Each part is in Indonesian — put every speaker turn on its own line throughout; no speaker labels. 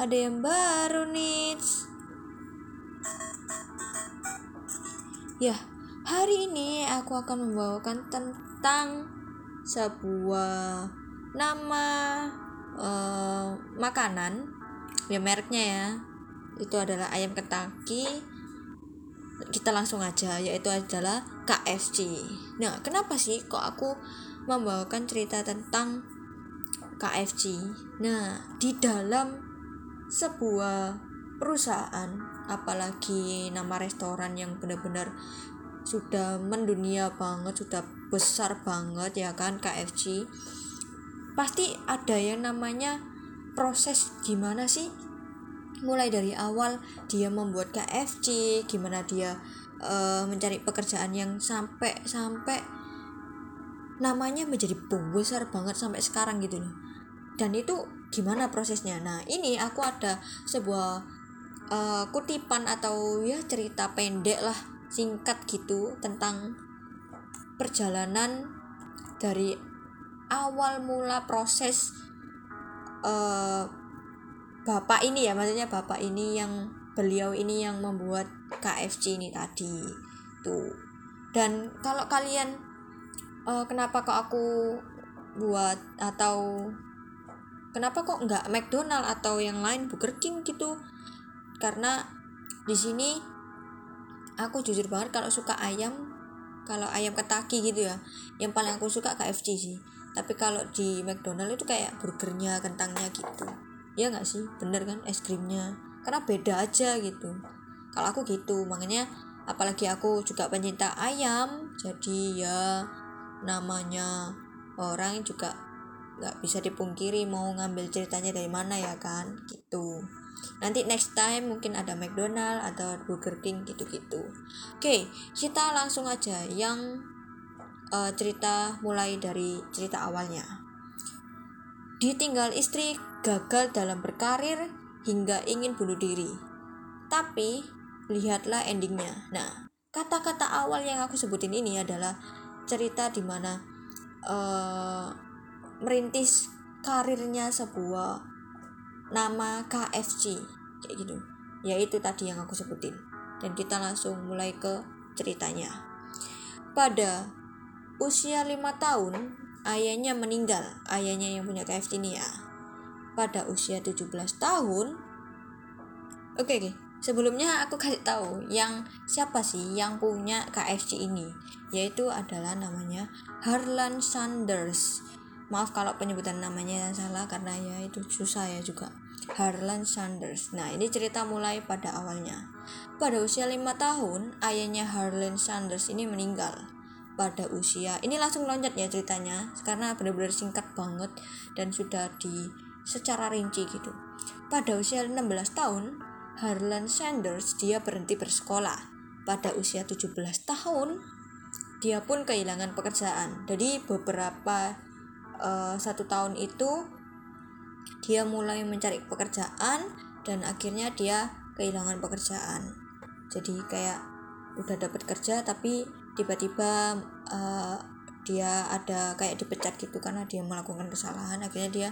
ada yang baru nih. Ya, hari ini aku akan membawakan tentang sebuah nama uh, makanan. Ya mereknya ya. Itu adalah ayam ketaki. Kita langsung aja yaitu adalah KFC nah kenapa sih kok aku membawakan cerita tentang KFC nah di dalam sebuah perusahaan apalagi nama restoran yang benar-benar sudah mendunia banget sudah besar banget ya kan KFC pasti ada yang namanya proses gimana sih? Mulai dari awal dia membuat KFC gimana dia uh, mencari pekerjaan yang sampai sampai namanya menjadi besar banget sampai sekarang gitu loh. Dan itu gimana prosesnya. Nah ini aku ada sebuah uh, kutipan atau ya cerita pendek lah singkat gitu tentang perjalanan dari awal mula proses uh, bapak ini ya maksudnya bapak ini yang beliau ini yang membuat KFC ini tadi tuh. Dan kalau kalian uh, kenapa kok aku buat atau kenapa kok nggak McDonald atau yang lain Burger King gitu? Karena di sini aku jujur banget kalau suka ayam kalau ayam ketaki gitu ya yang paling aku suka KFC sih. Tapi kalau di McDonald itu kayak burgernya kentangnya gitu. Ya nggak sih? Bener kan? Es krimnya. Karena beda aja gitu. Kalau aku gitu makanya apalagi aku juga pencinta ayam jadi ya namanya orang juga nggak bisa dipungkiri mau ngambil ceritanya dari mana ya kan gitu nanti next time mungkin ada McDonald atau Burger King gitu-gitu oke kita langsung aja yang uh, cerita mulai dari cerita awalnya ditinggal istri gagal dalam berkarir hingga ingin bunuh diri. Tapi lihatlah endingnya. Nah, kata-kata awal yang aku sebutin ini adalah cerita di mana uh, merintis karirnya sebuah nama KFC kayak gitu. Yaitu tadi yang aku sebutin. Dan kita langsung mulai ke ceritanya. Pada usia lima tahun, ayahnya meninggal. Ayahnya yang punya KFC ini ya pada usia 17 tahun oke okay, okay. sebelumnya aku kasih tahu yang siapa sih yang punya KFC ini yaitu adalah namanya Harlan Sanders maaf kalau penyebutan namanya salah karena ya itu susah ya juga Harlan Sanders nah ini cerita mulai pada awalnya pada usia lima tahun ayahnya Harlan Sanders ini meninggal pada usia ini langsung loncat ya ceritanya karena benar-benar singkat banget dan sudah di secara rinci gitu. Pada usia 16 tahun, Harlan Sanders dia berhenti bersekolah. Pada usia 17 tahun, dia pun kehilangan pekerjaan. Jadi beberapa uh, satu tahun itu dia mulai mencari pekerjaan dan akhirnya dia kehilangan pekerjaan. Jadi kayak udah dapat kerja tapi tiba-tiba uh, dia ada kayak dipecat gitu karena dia melakukan kesalahan akhirnya dia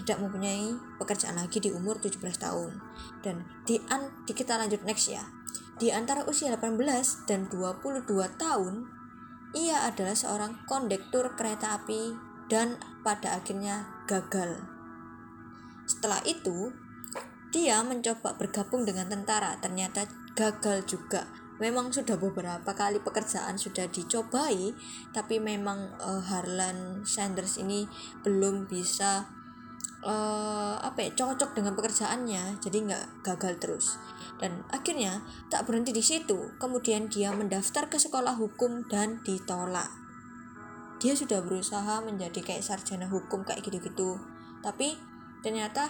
tidak mempunyai pekerjaan lagi di umur 17 tahun. Dan di, an, di kita lanjut next ya. Di antara usia 18 dan 22 tahun, ia adalah seorang kondektur kereta api dan pada akhirnya gagal. Setelah itu, dia mencoba bergabung dengan tentara, ternyata gagal juga. Memang sudah beberapa kali pekerjaan sudah dicobai, tapi memang uh, Harlan Sanders ini belum bisa uh, apa ya cocok dengan pekerjaannya. Jadi nggak gagal terus. Dan akhirnya tak berhenti di situ. Kemudian dia mendaftar ke sekolah hukum dan ditolak dia sudah berusaha menjadi kayak sarjana hukum kayak gitu-gitu. Tapi ternyata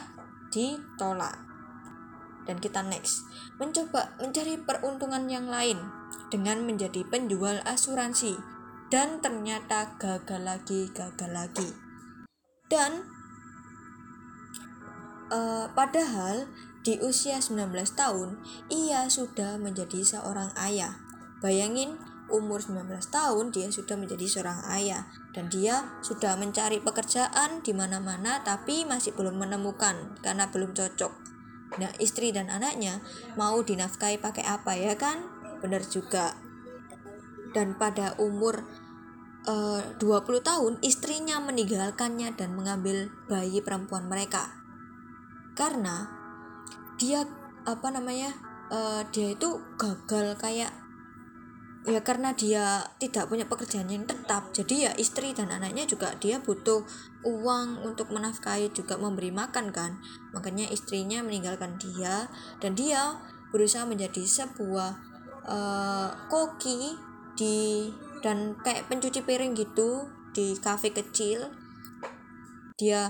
ditolak. Dan kita next. Mencoba mencari peruntungan yang lain dengan menjadi penjual asuransi. Dan ternyata gagal lagi gagal lagi. Dan Uh, padahal di usia 19 tahun ia sudah menjadi seorang ayah. Bayangin umur 19 tahun dia sudah menjadi seorang ayah. Dan dia sudah mencari pekerjaan di mana-mana tapi masih belum menemukan karena belum cocok. nah istri dan anaknya mau dinafkahi pakai apa ya kan? Benar juga. Dan pada umur eh, uh, 20 tahun istrinya meninggalkannya dan mengambil bayi perempuan mereka. Karena dia apa namanya uh, dia itu gagal kayak ya karena dia tidak punya pekerjaan yang tetap. Jadi ya istri dan anaknya juga dia butuh uang untuk menafkahi juga memberi makan kan. Makanya istrinya meninggalkan dia dan dia berusaha menjadi sebuah uh, koki di dan kayak pencuci piring gitu di kafe kecil. Dia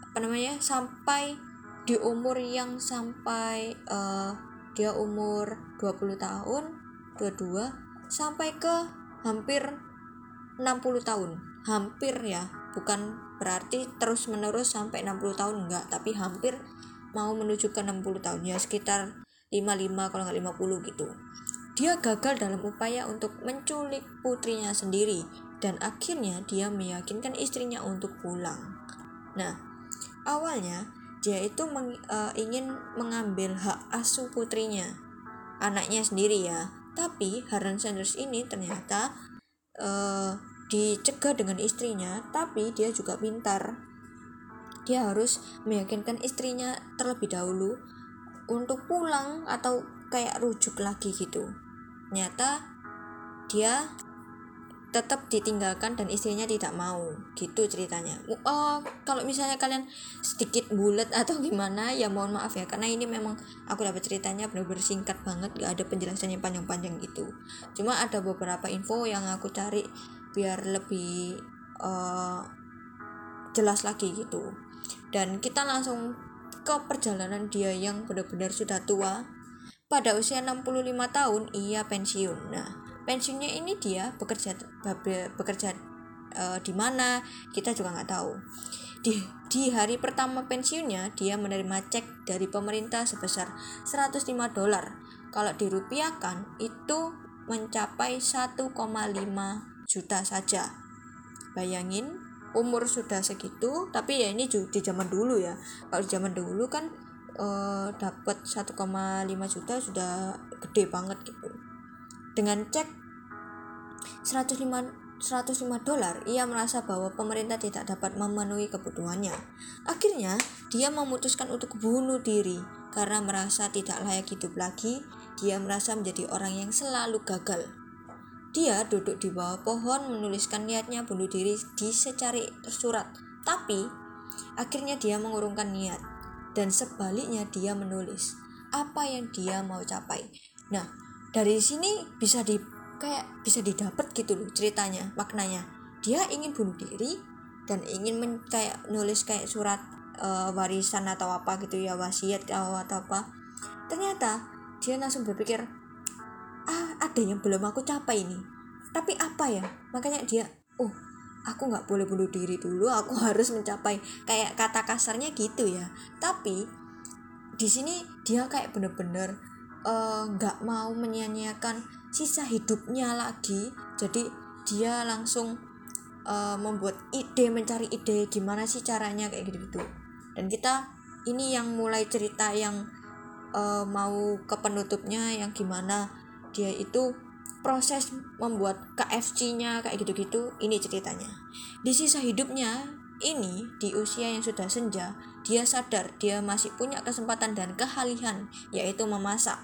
apa namanya sampai di umur yang sampai uh, dia umur 20 tahun 22 sampai ke hampir 60 tahun. Hampir ya bukan berarti terus menerus sampai 60 tahun enggak. Tapi hampir mau menuju ke 60 tahun ya sekitar 55 kalau nggak 50 gitu. Dia gagal dalam upaya untuk menculik putrinya sendiri dan akhirnya dia meyakinkan istrinya untuk pulang. Nah awalnya dia itu meng, uh, ingin mengambil hak asuh putrinya anaknya sendiri ya tapi Harlan Sanders ini ternyata uh, dicegah dengan istrinya, tapi dia juga pintar. Dia harus meyakinkan istrinya terlebih dahulu untuk pulang atau kayak rujuk lagi gitu. Ternyata dia tetap ditinggalkan dan istrinya tidak mau. Gitu ceritanya. Oh kalau misalnya kalian sedikit bulat atau gimana ya mohon maaf ya. Karena ini memang aku dapat ceritanya benar-benar singkat banget gak ada penjelasannya panjang-panjang gitu. Cuma ada beberapa info yang aku cari biar lebih uh, jelas lagi gitu. Dan kita langsung ke perjalanan dia yang benar-benar sudah tua. Pada usia 65 tahun ia pensiun. Nah pensiunnya ini dia bekerja bekerja uh, di mana? Kita juga nggak tahu. Di di hari pertama pensiunnya dia menerima cek dari pemerintah sebesar 105 dolar. Kalau dirupiahkan itu mencapai 1,5 juta saja. Bayangin umur sudah segitu tapi ya ini di zaman dulu ya. Kalau di zaman dulu kan uh, dapat 1,5 juta sudah gede banget gitu dengan cek 105 105 dolar, ia merasa bahwa pemerintah tidak dapat memenuhi kebutuhannya. Akhirnya, dia memutuskan untuk bunuh diri karena merasa tidak layak hidup lagi. Dia merasa menjadi orang yang selalu gagal. Dia duduk di bawah pohon menuliskan niatnya bunuh diri di secari surat. Tapi, akhirnya dia mengurungkan niat. Dan sebaliknya dia menulis apa yang dia mau capai. Nah, dari sini bisa di kayak bisa didapat gitu loh ceritanya maknanya. Dia ingin bunuh diri dan ingin men kayak nulis kayak surat uh, warisan atau apa gitu ya wasiat atau, atau apa. Ternyata dia langsung berpikir ah ada yang belum aku capai ini. Tapi apa ya? Makanya dia oh aku nggak boleh bunuh diri dulu aku harus mencapai. Kayak kata kasarnya gitu ya. Tapi di sini dia kayak bener-bener nggak uh, mau menyia-nyiakan sisa hidupnya lagi. Jadi dia langsung uh, membuat ide mencari ide gimana sih caranya kayak gitu gitu dan kita ini yang mulai cerita yang uh, mau ke penutupnya yang gimana dia itu proses membuat KFC-nya kayak gitu-gitu. Ini ceritanya. Di sisa hidupnya ini di usia yang sudah senja dia sadar dia masih punya kesempatan dan keahlian yaitu memasak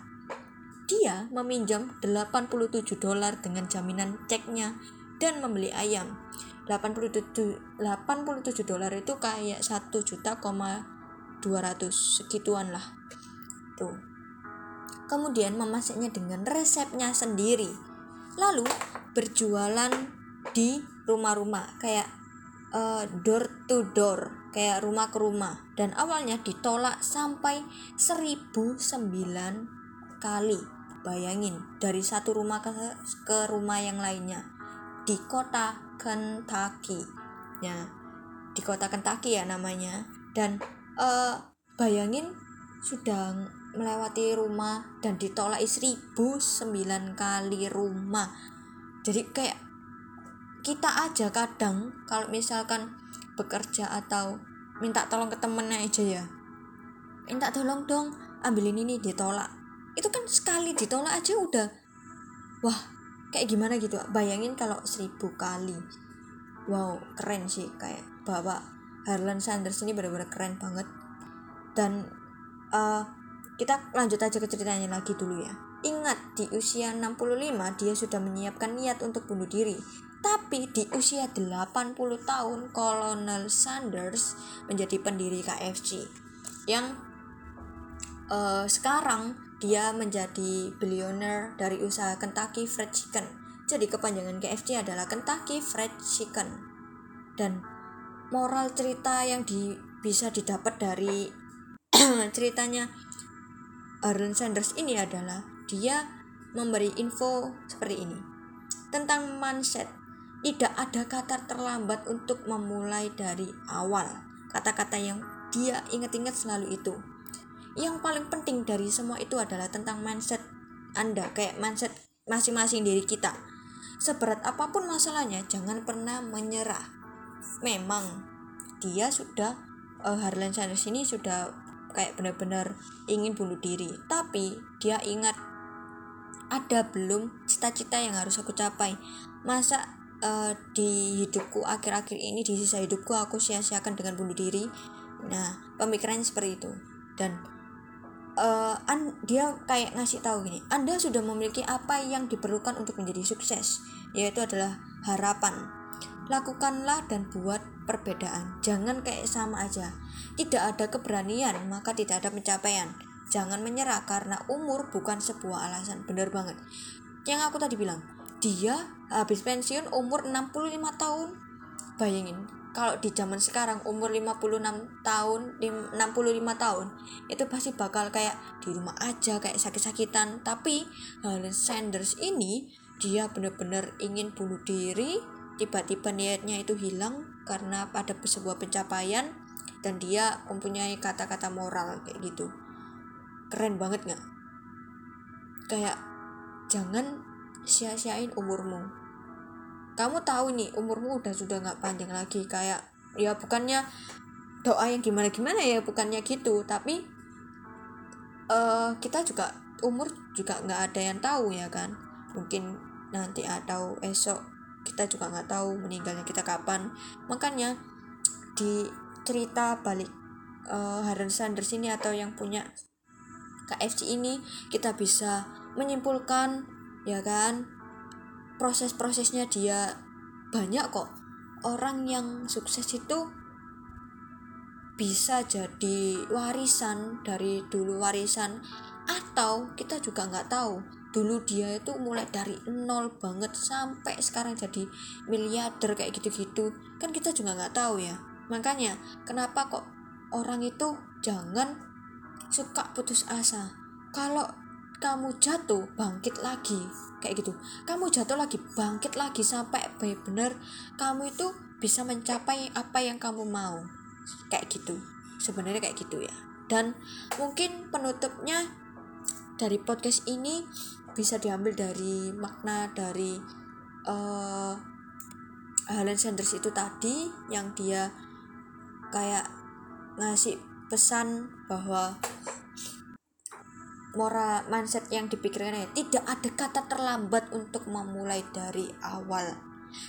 dia meminjam 87 dolar dengan jaminan ceknya dan membeli ayam. 87 87 dolar itu kayak 1 juta, 200 segituan lah. Tuh. Kemudian memasaknya dengan resepnya sendiri. Lalu berjualan di rumah-rumah kayak uh, door to door kayak rumah ke rumah dan awalnya ditolak sampai 1009 kali Bayangin, dari satu rumah ke, ke rumah yang lainnya di kota Kentucky. Ya, di kota Kentucky ya namanya. Dan uh, bayangin sudah melewati rumah dan ditolak sembilan kali rumah. Jadi kayak kita aja kadang kalau misalkan bekerja atau minta tolong ke temennya aja ya minta tolong dong ambilin ini ditolak itu kan sekali ditolak aja udah. Wah kayak gimana gitu? Bayangin kalau seribu kali. Wow keren sih. Kayak bapak Harlan Sanders ini benar-benar keren banget. Dan uh, kita lanjut aja ke ceritanya lagi dulu ya. Ingat di usia 65 dia sudah menyiapkan niat untuk bunuh diri. Tapi di usia 80 tahun Kolonel Sanders menjadi pendiri KFC yang uh, sekarang dia menjadi billionaire dari usaha Kentucky Fried Chicken. Jadi kepanjangan KFC adalah Kentucky Fried Chicken. Dan moral cerita yang di, bisa didapat dari ceritanya Arlen Sanders ini adalah dia memberi info seperti ini. Tentang mindset tidak ada kata terlambat untuk memulai dari awal. Kata-kata yang dia ingat-ingat selalu itu yang paling penting dari semua itu adalah tentang mindset anda kayak mindset masing-masing diri kita. Seberat apa pun masalahnya jangan pernah menyerah. Memang dia sudah uh, Harlan Sanders ini sudah kayak benar-benar ingin bunuh diri. Tapi dia ingat ada belum cita-cita yang harus aku capai? Masa uh, di hidupku akhir-akhir ini di sisa hidupku aku sia-siakan dengan bunuh diri? Nah pemikirannya seperti itu. Dan uh, an, dia kayak ngasih tahu gini anda sudah memiliki apa yang diperlukan untuk menjadi sukses yaitu adalah harapan lakukanlah dan buat perbedaan jangan kayak sama aja tidak ada keberanian maka tidak ada pencapaian Jangan menyerah karena umur bukan sebuah alasan. Bener banget. Yang aku tadi bilang, dia habis pensiun umur 65 tahun. Bayangin, kalau di zaman sekarang umur 56 tahun, 65 tahun, itu pasti bakal kayak di rumah aja kayak sakit-sakitan. Tapi Helen Sanders ini dia bener-bener ingin bunuh diri, tiba-tiba niatnya itu hilang karena pada sebuah pencapaian dan dia mempunyai kata-kata moral kayak gitu. Keren banget nggak? Kayak jangan sia-siain umurmu kamu tahu nih umurmu udah sudah nggak panjang lagi. Kayak ya bukannya doa yang gimana gimana ya bukannya gitu. Tapi uh, kita juga umur juga nggak ada yang tahu ya kan. Mungkin nanti atau esok kita juga nggak tahu meninggalnya kita kapan. Makanya di cerita balik uh, Harun Sanders ini atau yang punya KFC ini kita bisa menyimpulkan ya kan proses-prosesnya dia banyak kok. Orang yang sukses itu bisa jadi warisan dari dulu warisan atau kita juga nggak tahu. Dulu dia itu mulai dari nol banget sampai sekarang jadi miliarder kayak gitu-gitu. Kan kita juga nggak tahu ya. Makanya kenapa kok orang itu jangan suka putus asa? Kalau kamu jatuh bangkit lagi. Kayak gitu. Kamu jatuh lagi bangkit lagi sampai benar-benar kamu itu bisa mencapai apa yang kamu mau. Kayak gitu. Sebenarnya kayak gitu ya. Dan mungkin penutupnya dari podcast ini bisa diambil dari makna dari uh, Helen Sanders itu tadi yang dia kayak ngasih pesan bahwa moral mindset yang dipikirkan ya tidak ada kata terlambat untuk memulai dari awal.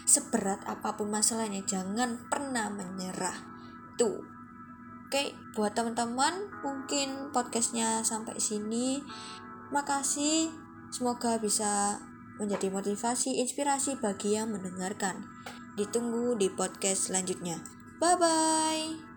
Seberat apa pun masalahnya jangan pernah menyerah. Tuh. Oke buat teman-teman mungkin podcastnya sampai sini. Makasih. Semoga bisa menjadi motivasi inspirasi bagi yang mendengarkan. Ditunggu di podcast selanjutnya. Bye bye